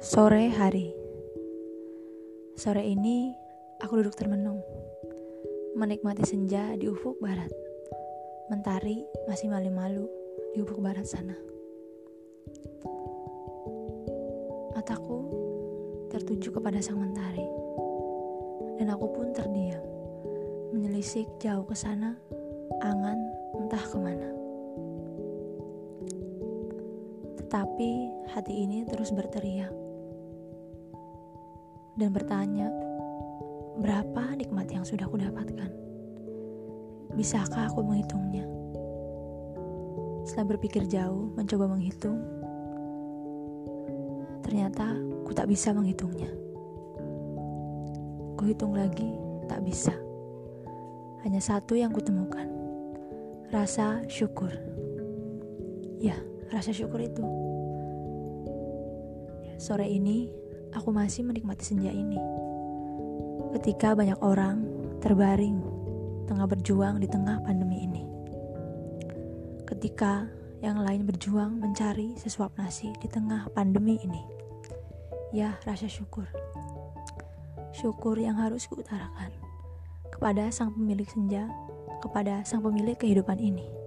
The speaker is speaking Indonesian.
Sore hari. Sore ini aku duduk termenung Menikmati senja di ufuk barat Mentari masih malu-malu di ufuk barat sana. Mataku tertuju kepada sang mentari Dan aku pun terdiam Menyelisik jauh ke sana Angan entah ke mana. Tetapi hati ini terus berteriak dan bertanya, berapa nikmat yang sudah aku dapatkan? Bisakah aku menghitungnya? Setelah berpikir jauh, mencoba menghitung, ternyata ku tak bisa menghitungnya. Kuhitung lagi, tak bisa. Hanya satu yang kutemukan, rasa syukur. Ya, rasa syukur itu. Sore ini aku masih menikmati senja ini. Ketika banyak orang terbaring tengah berjuang di tengah pandemi ini. Ketika yang lain berjuang mencari sesuap nasi di tengah pandemi ini. Ya, rasa syukur. Syukur yang harus kuutarakan kepada sang pemilik senja, kepada sang pemilik kehidupan ini.